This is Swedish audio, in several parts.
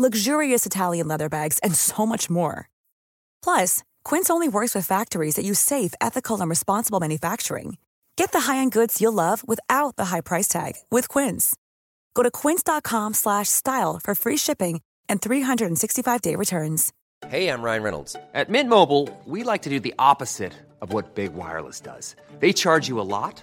luxurious Italian leather bags, and so much more. Plus, Quince only works with factories that use safe, ethical, and responsible manufacturing. Get the high-end goods you'll love without the high price tag with Quince. Go to quince.com/style for free shipping and 365-day returns. Hey, I'm Ryan Reynolds. At Mint Mobile, we like to do the opposite of what Big Wireless does. They charge you a lot,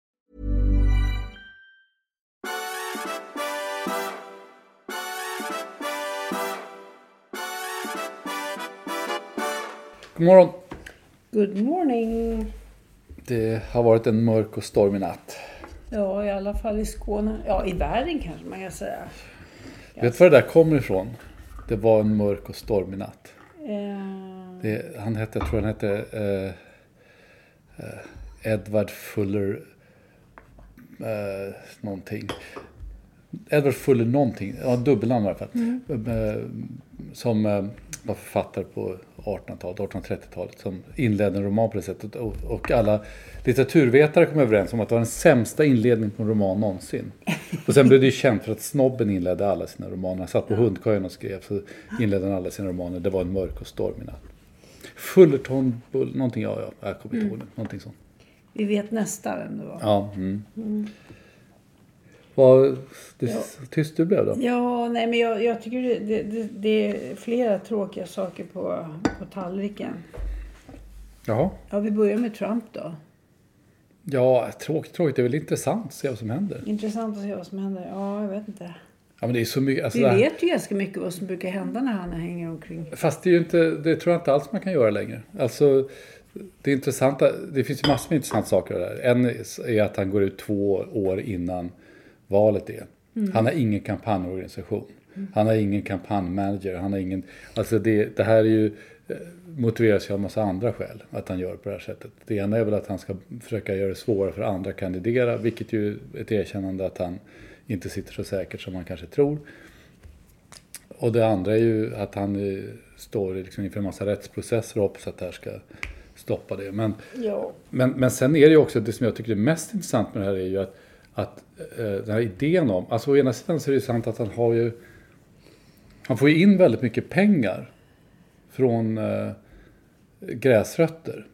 God morgon. Good morning. Det har varit en mörk och stormig natt. Ja, i alla fall i Skåne. Ja, i världen kanske man kan säga. Vet du var det där kommer ifrån? Det var en mörk och stormig natt. Eh, Det, han hette, jag tror han hette eh, eh, Edward Fuller eh, någonting. Edward Fuller någonting, ja dubbelnamn i alla fall. Eh, som var författare på 1800-talet, 1830-talet som inledde en roman på det sättet. Och, och alla litteraturvetare kom överens om att det var den sämsta inledningen på en roman någonsin. Och sen blev det ju känt för att Snobben inledde alla sina romaner. Han satt på hundkojan och skrev, så inledde han alla sina romaner. Det var en mörk och stormig natt. Fullerton, Bull, någonting, ja, ja, jag kommer inte ihåg det. Någonting sånt. vi vet nästan vem det var. Ja. Mm. Vad det, tyst du blev då? Ja, nej men jag, jag tycker det, det, det, är flera tråkiga saker på, på tallriken. Jaha. Ja, vi börjar med Trump då. Ja, tråkigt, tråkigt. Det är väl intressant att se vad som händer. Intressant att se vad som händer. Ja, jag vet inte. Ja, men det är så mycket. Alltså Vi här- vet ju ganska mycket vad som brukar hända när han hänger omkring. Fast det är ju inte, det tror jag inte alls man kan göra längre. Alltså, det intressanta, det finns ju massor med intressanta saker där. En är att han går ut två år innan valet är. Han har ingen kampanjorganisation. Han har ingen kampanjmanager. Han har ingen, alltså det, det här är ju, eh, motiveras ju av massa andra skäl att han gör på det här sättet. Det ena är väl att han ska försöka göra det svårare för andra att kandidera, vilket ju är ett erkännande att han inte sitter så säkert som man kanske tror. Och det andra är ju att han eh, står liksom inför en massa rättsprocesser och hoppas att det här ska stoppa det. Men, Ja. men, men sen är det ju också, det som jag tycker är mest intressant med det här är ju att, att eh, den här idén om, alltså å ena sidan så är det ju sant att han har ju, han får ju in väldigt mycket pengar från eh, gräsrötter.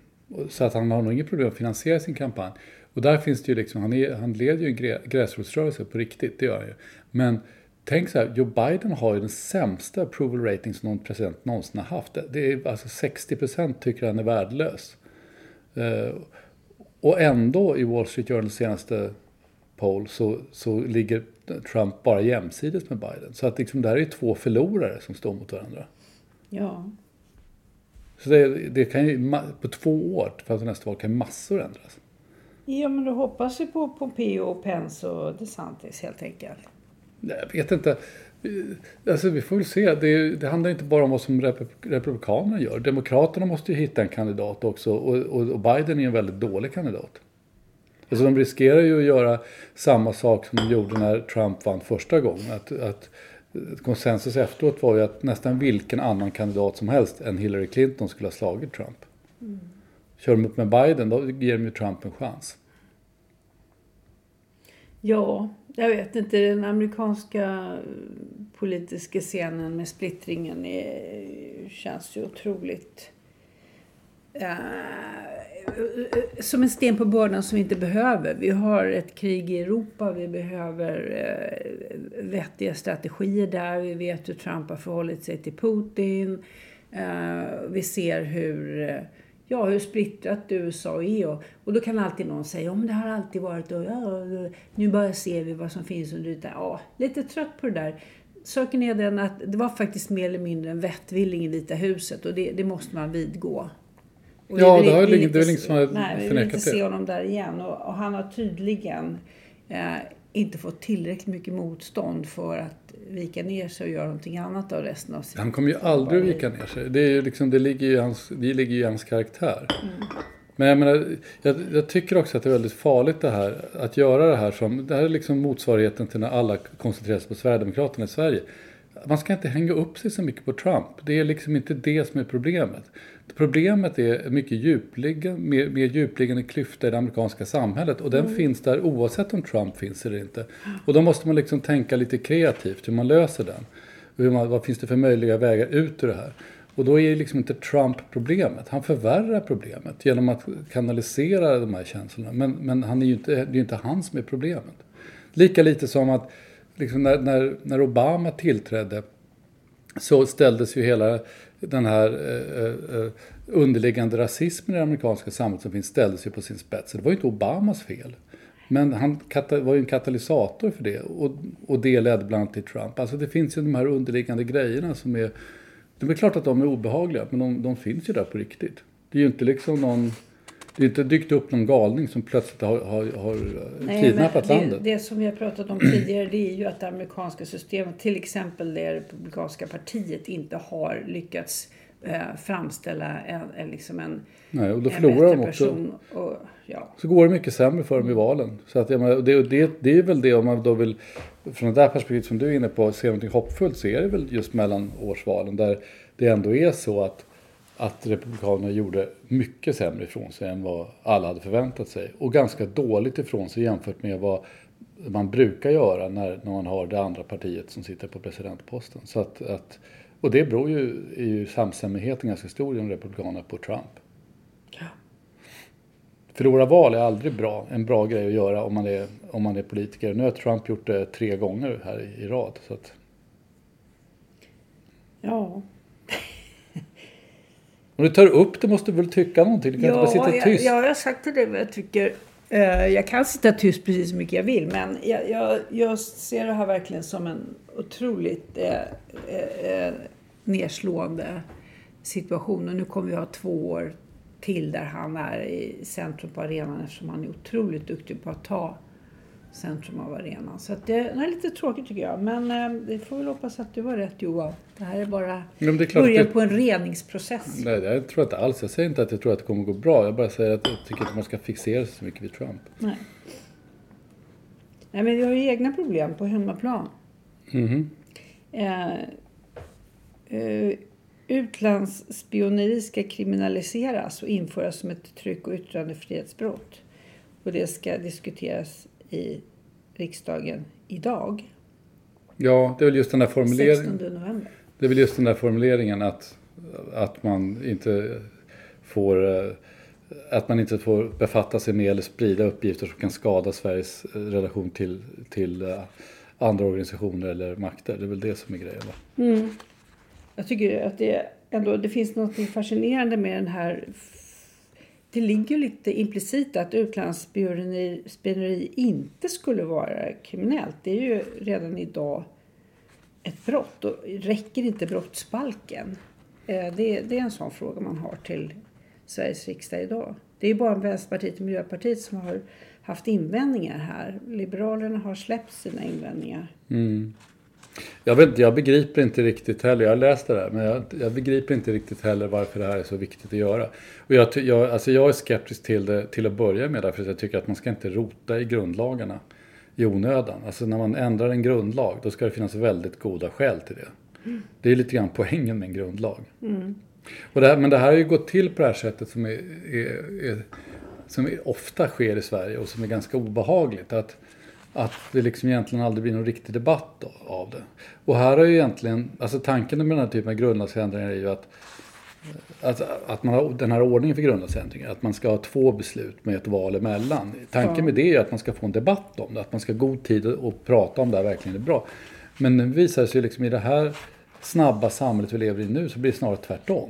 Så att han har nog inget problem att finansiera sin kampanj. Och där finns det ju liksom, han, är, han leder ju en grä, gräsrotsrörelse på riktigt, det gör han ju. Men tänk så här, Joe Biden har ju den sämsta approval rating som någon president någonsin har haft. Det- är alltså 60% tycker han är värdelös. Eh, och ändå i Wall Street Journals senaste poll så, så ligger Trump bara jämsides med Biden. Så att liksom, det här är ju två förlorare som står mot varandra. Ja. Så det, det kan ju, på två år fram till nästa val kan massor ändras. Ja, men då hoppas vi på Pompeo, och Pence och DeSantis helt enkelt. Jag vet inte. Alltså, vi får väl se. Det, det handlar inte bara om vad som rep- Republikanerna gör. Demokraterna måste ju hitta en kandidat också. Och, och, och Biden är en väldigt dålig kandidat. Alltså, de riskerar ju att göra samma sak som de gjorde när Trump vann första gången. Att, att konsensus efteråt var ju att nästan vilken annan kandidat som helst än Hillary Clinton skulle ha slagit Trump. Kör de upp med Biden, då ger de ju Trump en chans. Ja, jag vet inte. Den amerikanska politiska scenen med splittringen är, känns ju otroligt eh, som en sten på bördan som vi inte behöver. Vi har ett krig i Europa. Vi behöver eh, vettiga strategier där. Vi vet hur Trump har förhållit sig till Putin. Eh, vi ser hur eh, ja, hur splittrat USA är. Och, och då kan alltid någon säga, om det har alltid varit och ja, nu bara ser vi vad som finns under ytan. Ja, lite trött på det där. Saken är den att det var faktiskt mer eller mindre en vettvilling i Vita huset och det, det måste man vidgå. Och Ja, vi det har vi det är inte ingen som har Nej, vi vill förnekat inte se det. honom där igen. Och, och han har tydligen eh, inte fått tillräckligt mycket motstånd för att vika ner sig och göra någonting annat av resten av sitt Han kommer ju aldrig att vika ner sig. Det, är liksom, det, ligger ju i hans, det ligger i hans karaktär. Men jag, menar, jag, jag tycker också att det är väldigt farligt det här. Att göra det här som, det här är liksom motsvarigheten till när alla koncentrerar sig på Sverigedemokraterna i Sverige. Man ska inte hänga upp sig så mycket på Trump. Det är liksom inte det som är problemet. Problemet är mycket djupliggande, mer, mer djupliggande klyfta i det amerikanska samhället. Och den finns där oavsett om Trump finns eller inte. Och då måste man liksom tänka lite kreativt hur man löser den. Och Hur man, vad finns det för möjliga vägar ut ur det här? Och då är liksom inte Trump problemet. Han förvärrar problemet genom att kanalisera de här känslorna. Men, men han är ju inte, det är ju inte han som är problemet. Lika lite som att liksom när, när, när Obama tillträdde så ställdes ju hela den här eh, eh, eh, underliggande rasismen i det amerikanska samhället som finns ställdes ju på sin spets. Det var ju inte Obamas fel. Men han var ju en katalysator för det och, och det ledde bland annat till Trump. Alltså det finns ju de här underliggande grejerna som är... Det är klart att de är obehagliga men de, de finns ju där på riktigt. Det är ju inte liksom någon... Det är inte dykt upp någon galning som plötsligt har, har, har Nej, kidnappat men landet. det, det som vi har pratat om tidigare det är ju att det amerikanska systemet, till exempel det republikanska partiet, inte har lyckats eh, framställa en, en, liksom en, Nej, och då förlorar de också. person. Och, ja. så går det mycket sämre för dem i valen. Så att, menar, det, det, det är väl det om man då vill, från det där perspektivet som du är inne på, se någonting hoppfullt så är det väl just mellan årsvalen där det ändå är så att, att Republikanerna gjorde mycket sämre ifrån sig än vad alla hade förväntat sig. Och ganska dåligt ifrån sig jämfört med vad man brukar göra när, när man har det andra partiet som sitter på presidentposten. Så att, att, och det beror ju, är ju samstämmigheten ganska stor inom Republikanerna på Trump. Förlora val är aldrig bra, en bra grej att göra om man är, om man är politiker. Nu har Trump gjort det tre gånger här i, i rad. Så att, ja. Om du tar upp det måste du väl tycka någonting? Du kan inte bara sitta jag, tyst. jag har sagt till dig vad jag tycker. Eh, jag kan sitta tyst precis så mycket jag vill men jag, jag, jag ser det här verkligen som en otroligt eh, eh, eh, nedslående situation. Och nu kommer vi ha två år till där han är i centrum på arenan eftersom han är otroligt duktig på att ta centrum av arenan. Så det, det är lite tråkigt tycker jag. Men eh, vi får väl hoppas att du har rätt Johan. Det här är bara men det är klart att början det- på en reningsprocess. Nej, jag tror inte alls. Jag säger inte att jag tror att det kommer gå bra. Jag bara säger att jag tycker inte man ska fixera sig så mycket vid Trump. Nej. Nej, men vi har ju egna problem på hemmaplan. Mhm. Eh, eh, utlandsspioneri ska kriminaliseras och införas som ett tryck och yttrandefrihetsbrott. Och det ska diskuteras i riksdagen idag, Ja, det är väl just den där 16 formuleringen. november. Det är väl just den där formuleringen att, att man inte får eh, att man inte får befatta sig med eller sprida uppgifter som kan skada Sveriges eh, relation till, till eh, andra organisationer eller makter. Det är väl det som är grejen. Va? Jag tycker att det, ändå, det finns något fascinerande med den här... Det ligger ju lite implicit att utlandsspioneri spioneri inte skulle vara kriminellt. Det är ju redan idag ett brott. Och räcker inte brottsbalken? Eh, det, det är en sån fråga man har till Sveriges riksdag idag. Det är bara Vänsterpartiet och Miljöpartiet som har haft invändningar här. Liberalerna har släppt sina invändningar. Mm. Jag, vet, jag begriper inte riktigt heller, jag har läst det där, men jag, jag begriper inte riktigt heller varför det här är så viktigt att göra. Och jag, jag, alltså jag är skeptisk till det till att börja med därför att jag tycker att man ska inte rota i grundlagarna i onödan. Alltså när man ändrar en grundlag då ska det finnas väldigt goda skäl till det. Det är lite grann poängen med en grundlag. Och det här, men det här har ju gått till på det här sättet som, är, är, är, som ofta sker i Sverige och som är ganska obehagligt. Att, att det liksom egentligen aldrig blir någon riktig debatt av det. Och här har ju egentligen, alltså tanken med den här typen av grundlagsändringar är ju att att, att man har den här ordningen för grundlagsändringar, att man ska ha två beslut med ett val emellan. Tanken med det är ju att man ska få en debatt om det, att man ska ha god tid att att prata om det här verkligen är bra. Men nu visar det sig liksom i det här snabba samhället vi lever i nu så blir det snarare tvärtom.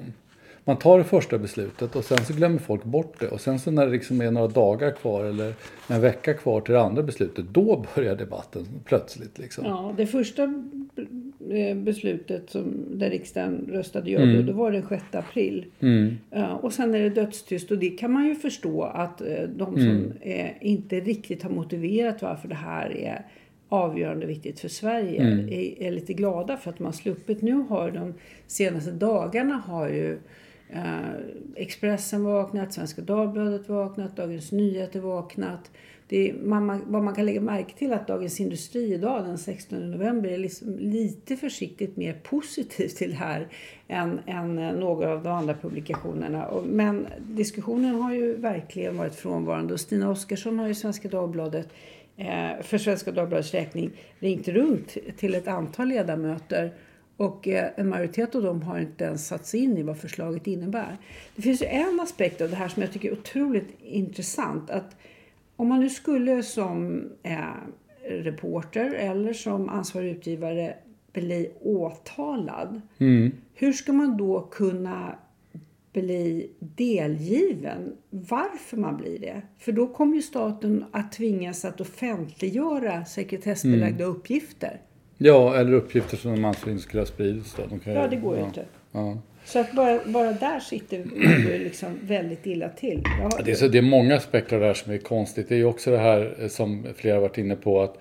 Man tar det första beslutet och sen så glömmer folk bort det. Och sen så när det liksom är några dagar kvar eller en vecka kvar till det andra beslutet, då börjar debatten plötsligt. Liksom. Ja, det första eh, beslutet som, där riksdagen röstade ja, Mm. då var det 6 april. Ja, och sen är det dödstyst och det kan man ju förstå att eh, de som Mm. eh, inte riktigt har motiverat varför det här är avgörande viktigt för Sverige Mm. är, är lite glada för att har sluppit. Nu har de senaste dagarna har ju Eh, Expressen vaknat, Svenska Dagbladet vaknat, Dagens Nyheter vaknat. Det är, man, vad man kan lägga märke till att Dagens Industri idag den 16 november är liksom lite försiktigt mer positiv till det här än, än eh, några av de andra publikationerna. Men diskussionen har ju verkligen varit frånvarande och Stina Oskarsson har ju Svenska Dagbladet eh, för Svenska Dagbladets räkning ringt runt till ett antal ledamöter och eh, en majoritet av dem har inte ens satt sig in i vad förslaget innebär. Det finns ju en aspekt av det här som jag tycker är otroligt intressant. Att om man nu skulle som eh, reporter eller som ansvarig utgivare bli åtalad. Hur ska man då kunna bli delgiven varför man blir det? För då kommer ju staten att tvingas att offentliggöra sekretessbelagda uppgifter. Ja, eller uppgifter som anser inte skulle ha spridits. Då. Ja, det går ju inte. Ja. Så att bara, bara där sitter man ju liksom väldigt illa till. Ja, Det är, så, det är många aspekter där som är konstigt. Det är ju också det här eh, som flera har varit inne på att,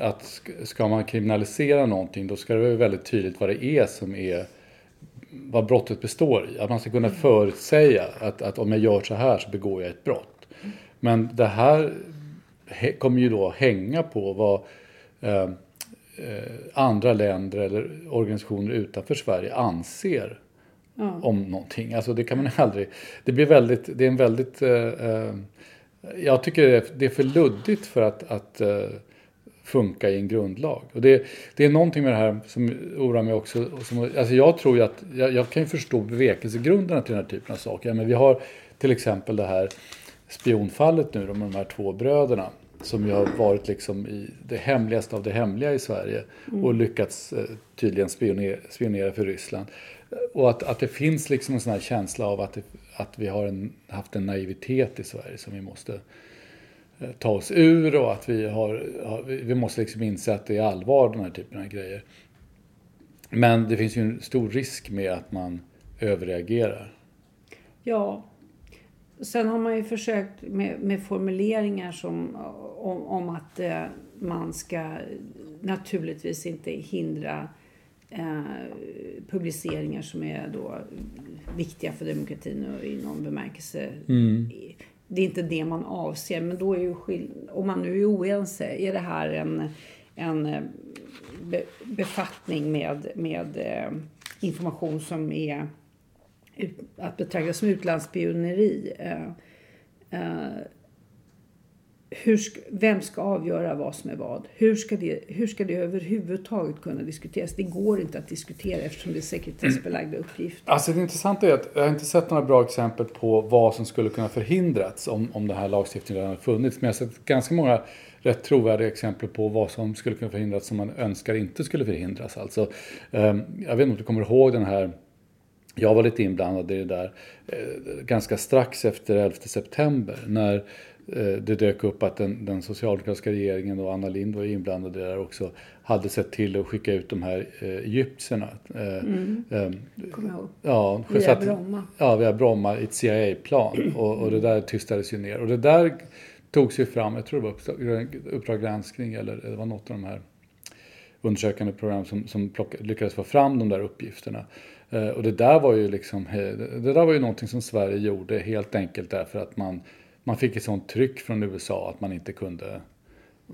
att sk- ska man kriminalisera någonting då ska det vara väldigt tydligt vad det är som är vad brottet består i. Att man ska kunna förutsäga att, att om jag gör så här så begår jag ett brott. Men det här hä- kommer ju då hänga på vad eh, andra länder eller organisationer utanför Sverige anser om någonting. Alltså det kan man aldrig... Det blir väldigt... Det är en väldigt... Eh, eh, jag tycker det är, för luddigt för att, att eh, funka i en grundlag. Och det, det är någonting med det här som oroar mig också. Som, alltså jag tror ju att... Jag, jag kan ju förstå bevekelsegrunderna till den här typen av saker. Men vi har till exempel det här spionfallet nu med de här två bröderna som ju har varit liksom i det hemligaste av det hemliga i Sverige och lyckats eh, tydligen spionera, spionera för Ryssland. Och att, att det finns liksom en sån här känsla av att, det, att vi har en, haft en naivitet i Sverige som vi måste eh, ta oss ur och att vi, har, vi måste liksom inse att det är allvar den här typen av grejer. Men det finns ju en stor risk med att man överreagerar. Ja. Sen har man ju försökt med, med formuleringar som om, om att eh, man ska naturligtvis inte hindra eh, publiceringar som är då viktiga för demokratin och i någon bemärkelse. Det är inte det man avser, men då är ju skill- om man nu är oense, är det här en, en eh, be, befattning med, med eh, information som är att betrakta som utlandsspioneri. Eh, eh, hur ska, vem ska avgöra vad som är vad? Hur ska, det, hur ska det överhuvudtaget kunna diskuteras? Det går inte att diskutera eftersom det är sekretessbelagda uppgifter. Alltså det intressanta är att jag har inte sett några bra exempel på vad som skulle kunna förhindrats om, om den här lagstiftningen redan funnits. Men jag har sett ganska många rätt trovärdiga exempel på vad som skulle kunna förhindras som man önskar inte skulle förhindras. Alltså, ehm, jag vet inte om du kommer ihåg den här jag var lite inblandad i det där eh, ganska strax efter 11 september när eh, det dök upp att den, den socialdemokratiska regeringen och Anna Lindh var inblandad i det där också hade sett till att skicka ut de här eh, egyptierna. Eh, eh, Kommer jag ihåg. Ja, Via att- Bromma. Ja, via Bromma i ett CIA-plan. Och, och det där tystades ju ner. Och det där togs ju fram, jag tror det var uppdrag granskning eller det var något av de här undersökande program som, som plocka, lyckades få fram de där uppgifterna. Eh, och det där var ju liksom, eh, det där var ju någonting som Sverige gjorde helt enkelt därför att man, man fick ett sånt tryck från USA att man inte kunde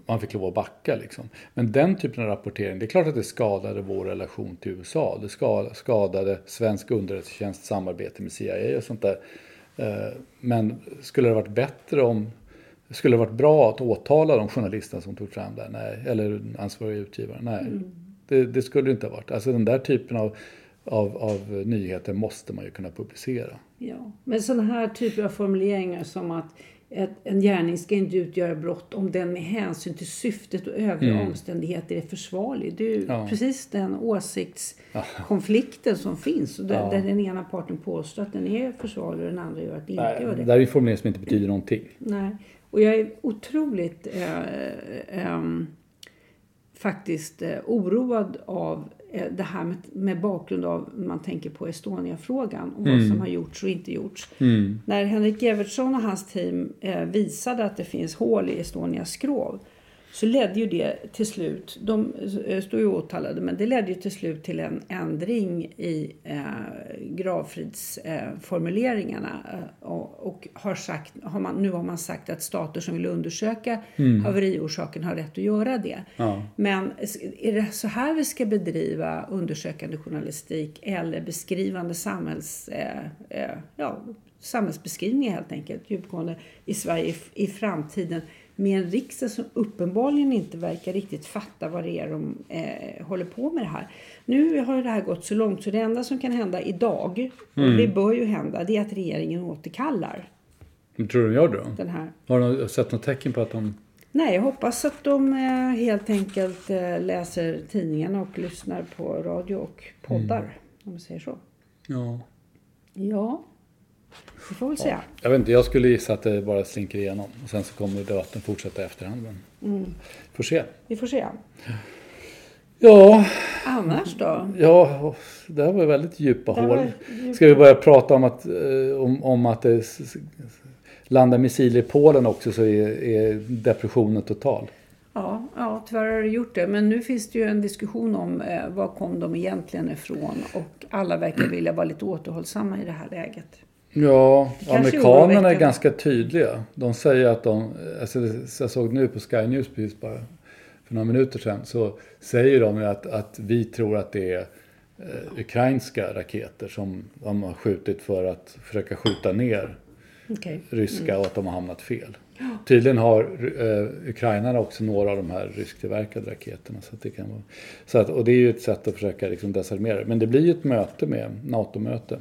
man fick lov att backa liksom. Men den typen av rapportering, det är klart att det skadade vår relation till USA. Det ska- skadade svensk underrättelsetjänsts samarbete med CIA och sånt där. Eh, Men skulle det varit bättre om, skulle det varit bra att åtala de journalisterna som tog fram det? Nej. Eller ansvariga utgivare? Nej. Det, det skulle det inte ha varit. Alltså den där typen av, av, av nyheter måste man ju kunna publicera. Ja. Men sådana här typer av formuleringar som att att en gärning ska inte utgöra brott om den med hänsyn till syftet och övriga Mm. omständigheter är försvarlig. Det är ju Ja. precis den åsiktskonflikten som finns. Och där, Ja. där den ena parten påstår att den är försvarlig och den andra gör att den inte Nej, gör det. det där är ju formuleringar som inte betyder någonting. Nej. Och jag är otroligt eh, ehm, faktiskt eh, oroad av eh, det här med, med bakgrund av man tänker på Estonia-frågan och vad som har gjorts och inte gjorts. När Henrik Evertsson och hans team eh, visade att det finns hål i Estonias skrov så ledde ju det till slut, de eh, står ju åtalade, men det ledde ju till slut till en ändring i eh, gravfridsformuleringarna. Eh, och, och har sagt, har man, nu har man sagt att stater som vill undersöka haveriorsaken har rätt att göra det. Ja. Men är det så här vi ska bedriva undersökande journalistik eller beskrivande samhälls, eh, eh, ja, samhällsbeskrivningar helt enkelt, djupgående i Sverige i, i framtiden med en riksdag som uppenbarligen inte verkar riktigt fatta vad det är de eh, håller på med det här. Nu har ju det här gått så långt så det enda som kan hända idag, och det bör ju hända, det är att regeringen återkallar Men tror du de gör det då? den här Har du sett något tecken på att de... Nej, jag hoppas att de eh, helt enkelt eh, läser tidningarna och lyssnar på radio och poddar. Om man säger så. Ja. Ja, vi får väl se. Jag vet inte, jag skulle gissa att det bara slinker igenom. Och sen så kommer debatten fortsätta i efterhand. Men... Får se. Vi får se. Ja, Annars då? ja, det här var väldigt djupa Det hål. djupa- Ska vi börja prata om att, eh, om, om att det landar missiler i Polen också så är, är depressionen total. Ja, ja, tyvärr har det gjort det. Men nu finns det ju en diskussion om eh, var kom de egentligen ifrån. Och alla verkar vilja vara lite återhållsamma i det här läget. Ja, kanske amerikanerna är ganska tydliga. De säger att de, alltså jag såg nu på Sky News precis bara för några minuter sedan, så säger de ju att, att vi tror att det är eh, ukrainska raketer som de har skjutit för att försöka skjuta ner Okej. ryska och att de har hamnat fel. Tydligen har eh, ukrainarna också några av de här rysktillverkade raketerna. Så det kan vara, så att, och det är ju ett sätt att försöka liksom desarmera. Men det blir ju ett möte med, NATO-möte,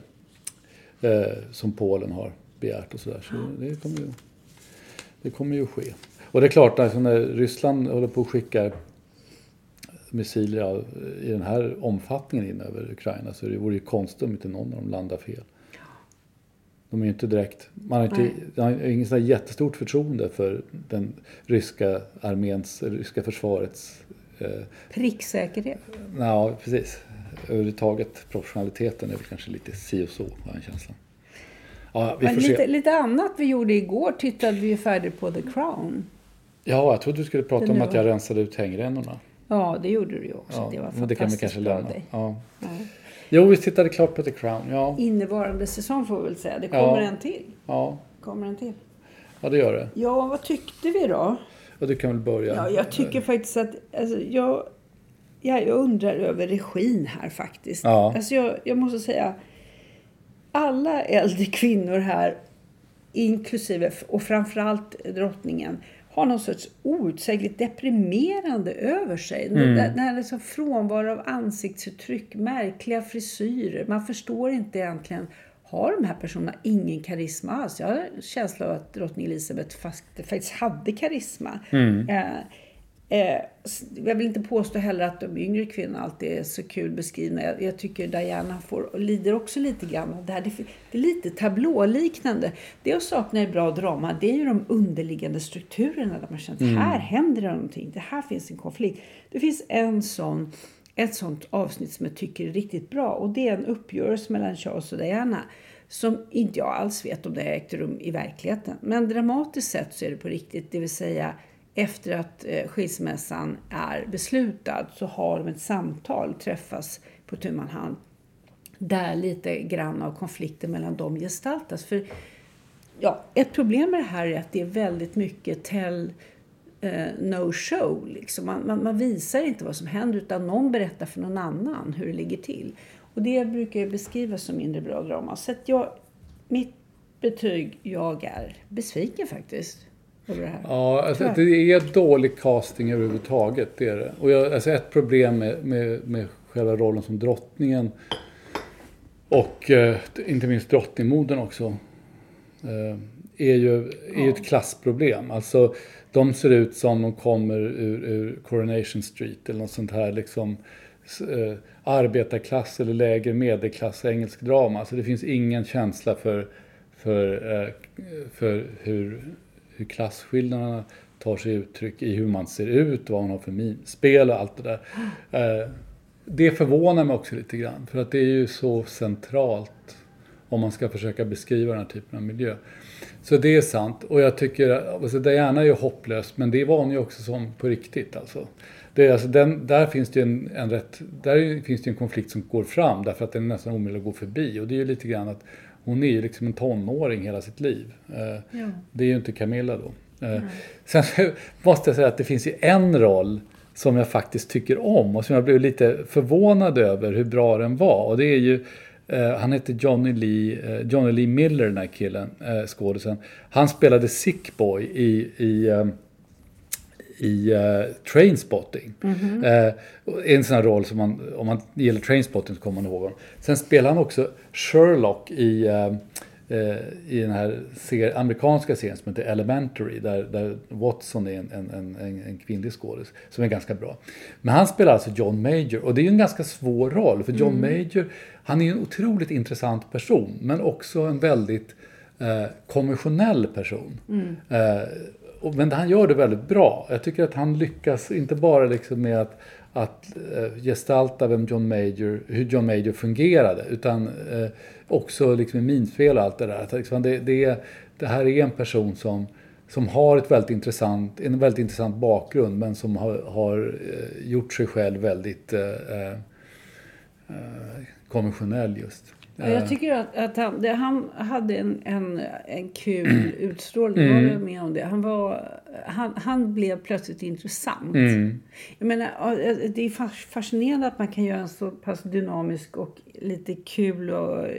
eh, som Polen har begärt och sådär. Så det kommer, ju, det kommer ju ske. Och det är klart, alltså när Ryssland håller på att skicka missiler i den här omfattningen in över Ukraina så det vore ju konstigt om inte någon av dem landar fel. De är ju inte direkt, man har, inte, man har inget sådär jättestort förtroende för den ryska arméns, ryska försvarets, eh, Pricksäkerhet. ja precis, överhuvudtaget professionaliteten är väl kanske lite si och så har jag en känsla. Ja, vi får lite, se. lite annat vi gjorde igår tittade vi ju färdigt på The Crown. Ja, jag trodde du skulle prata Den om att jag rensade ut hängrännorna. Ja, det gjorde du ju också. Ja, det var men det kan vi fantastiskt kanske lämna. Ja. Ja. Jo, vi tittade klart på The Crown. Ja, Innevarande säsong får vi väl säga. Det kommer Ja. en till. ja, Kommer en till. ja, det gör det. Ja, vad tyckte vi då? Och du kan väl börja? Ja, jag tycker faktiskt att... Alltså, jag, jag, jag undrar över regin här faktiskt. Ja. Alltså, jag, jag måste säga... Alla äldre kvinnor här, inklusive och framförallt drottningen, har någon sorts outsägligt deprimerande över sig. Mm. Den här liksom frånvaro av ansiktsuttryck, märkliga frisyrer. Man förstår inte egentligen har de här personerna ingen karisma alls? Jag har en känsla av att drottning Elizabeth faktiskt hade karisma. Eh, eh, jag vill inte påstå heller att de yngre kvinnorna alltid är så kul beskrivna. Jag, jag tycker Diana får, lider också lite grann av det här. Det, det är lite tablåliknande. Det jag saknar i bra drama det är ju de underliggande strukturerna där man känner att här händer någonting. Det här finns en konflikt. Det finns en sån ett sånt avsnitt som jag tycker är riktigt bra och det är en uppgörelse mellan Charles och Diana som inte jag alls vet om det har ägt rum i verkligheten. Men dramatiskt sett så är det på riktigt, det vill säga efter att eh, skilsmässan är beslutad så har de ett samtal, träffas på tu man hand där lite grann av konflikten mellan dem gestaltas. För ja, ett problem med det här är att det är väldigt mycket tell eh, no show. Liksom. Man, man, man, visar inte vad som händer utan någon berättar för någon annan hur det ligger till. Och det brukar jag beskriva som mindre bra drama. Så att jag, mitt betyg, jag är besviken faktiskt. Över det här. Ja, alltså, det är dålig casting överhuvudtaget. Det är det. Och jag, alltså ett problem med, med, med själva rollen som drottningen och eh, inte minst drottningmodern också. Eh, är ju, är ju ett klassproblem. Alltså, de ser ut som de kommer ur, ur Coronation Street eller något sånt här liksom eh, arbetarklass eller lägre medelklass engelsk drama. Alltså det finns ingen känsla för, för, eh, för hur, hur klasskillnaderna tar sig uttryck i hur man ser ut, vad man har för minspel och allt det där. Eh, det förvånar mig också lite grann för att det är ju så centralt om man ska försöka beskriva den här typen av miljö. Så det är sant och jag tycker, alltså Diana är ju hopplös men det var hon ju också som på riktigt alltså. Det är, alltså den, där finns det en, en rätt, där finns det en konflikt som går fram därför att den är nästan omöjlig att gå förbi och det är ju lite grann att hon är ju liksom en tonåring hela sitt liv. Eh, Ja. Det är ju inte Camilla då. Eh, Sen måste jag säga att det finns ju en roll som jag faktiskt tycker om och som jag blev lite förvånad över hur bra den var. Och det är ju, eh, han heter Johnny Lee, eh, Johnny Lee Miller den här killen, eh, skådisen. Han spelade Sick Boy i, i i uh, Trainspotting. Eh, en sån här roll som man, om man gillar Trainspotting så kommer man ihåg honom. Sen spelar han också Sherlock i, eh, eh, i den här ser, amerikanska serien som heter Elementary där, där Watson är en, en, en, en, kvinnlig skådis som är ganska bra. Men han spelar alltså John Major och det är ju en ganska svår roll för John Major han är en otroligt intressant person men också en väldigt eh, konventionell person. Eh, och, men han gör det väldigt bra. Jag tycker att han lyckas inte bara liksom med att, att eh, gestalta vem John Major, hur John Major fungerade utan eh, också liksom minfel och allt det där. Att liksom det, det, det här är en person som, som har ett väldigt intressant, en väldigt intressant bakgrund men som har, har eh, gjort sig själv väldigt eh, eh, eh, konventionell just. Ja, jag tycker att, att han, det, han hade en, en, en kul utstrålning. Jag håller med om det. Han, var, han, han blev plötsligt intressant. Jag menar, ja, det är fas- fascinerande att man kan göra en så pass dynamisk och lite kul och uh,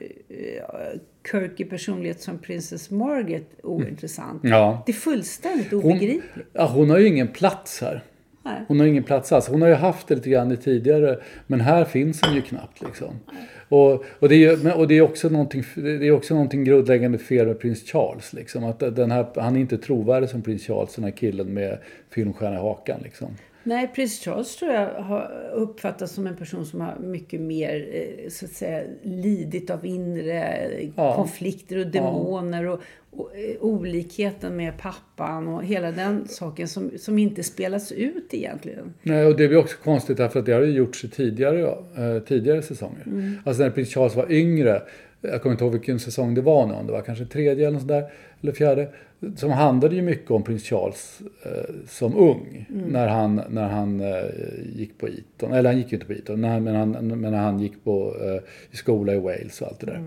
quirky personlighet som Princess Margaret ointressant. Ja. Det är fullständigt Hon, obegripligt. ja, hon har ju ingen plats här. Nej. Hon har ingen plats alls. Hon har ju haft det lite grann i tidigare, men här finns hon ju knappt. Liksom. Och, och, det är och det är också någonting, det är också någonting grundläggande fel med prins Charles. Liksom. Att den här, han är inte trovärdig som prins Charles, den här killen med filmstjärna i hakan. Liksom. Nej, prins Charles tror jag har uppfattats som en person som har mycket mer eh, så att säga, lidit av inre Ja. konflikter och demoner och, och eh, olikheten med pappan och hela den saken som, som inte spelas ut egentligen. Nej, och det blir också konstigt därför att det har ju gjorts tidigare, eh, tidigare säsonger. Alltså när prins Charles var yngre, jag kommer inte ihåg vilken säsong det var nu, om det var kanske tredje eller något sånt där, eller fjärde, som handlade ju mycket om prins Charles eh, som ung. När han, när han eh, gick på Eton, eller han gick ju inte på Eton, när, men, han, men när han gick på, eh, i skola i Wales och allt det där.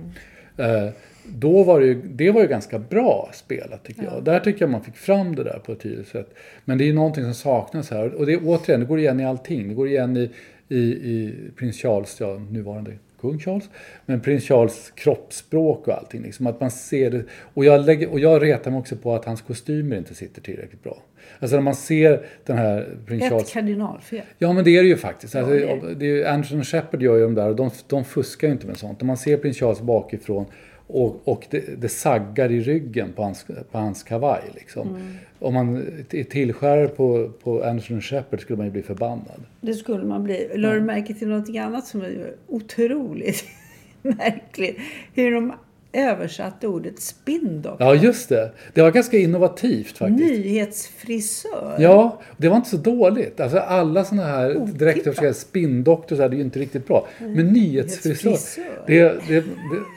Eh, då var det, ju, det var ju ganska bra spelat tycker jag. Där tycker jag man fick fram det där på ett tydligt sätt. Men det är ju någonting som saknas här. Och det, återigen, det går igen i allting. Det går igen i, i, i prins Charles, ja, nuvarande kung Charles. Men prins Charles kroppsspråk och allting. Liksom, att man ser det. Och jag, lägger, och jag retar mig också på att hans kostymer inte sitter tillräckligt bra. Alltså när man ser den här prins Ett Charles... kardinalfel. Ja men det är det ju faktiskt. Alltså, det det är Anderson Shepard gör ju de där och de, de fuskar ju inte med sånt. Om man ser prins Charles bakifrån och, och det, det saggar i ryggen på hans, på hans kavaj. Liksom. Mm. Om man är tillskärare på, på Anderson Shepard skulle man ju bli förbannad. Det skulle man bli. Lade du märke till någonting annat som är otroligt märkligt? Hur de översatte ordet spindoktor. Ja just det. Det var ganska innovativt faktiskt. Nyhetsfrisör. Ja, det var inte så dåligt. Alltså alla såna här Otippat. direktöversatta spindoktor så här, det är ju inte riktigt bra. Men nyhetsfrisör. Nyhetsfrisör. Det, det, det,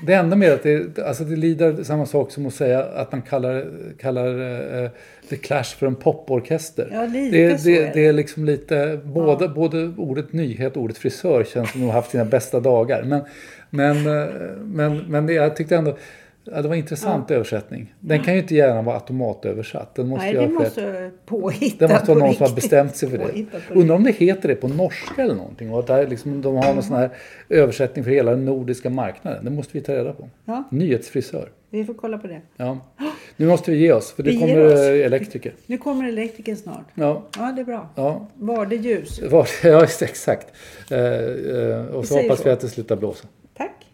det enda med att det, alltså det lider samma sak som att säga att man kallar, kallar uh, The Clash för en poporkester. Ja, lite det, så det, är det. är liksom lite, både, både ordet nyhet och ordet frisör känns som att de har haft sina bästa dagar. Men, men, eh, men, men det, jag tyckte ändå Ja, det var en intressant översättning. Den kan ju inte gärna vara automatöversatt. Den måste Nej, det måste påhittat det måste vara någon som har bestämt sig för det. Undrar om det heter det på norska eller någonting. Och att det liksom, de har någon sån här översättning för hela den nordiska marknaden. Det måste vi ta reda på. Ja. Nyhetsfrisör. Vi får kolla på det. Ja. Nu måste vi ge oss för det Vi kommer eh, elektriker. Nu kommer elektrikern snart. Ja, Ja, det är bra. ja. Var det ljus? Var, ja exakt. Eh, eh, och Vi så hoppas så. vi att det slutar blåsa.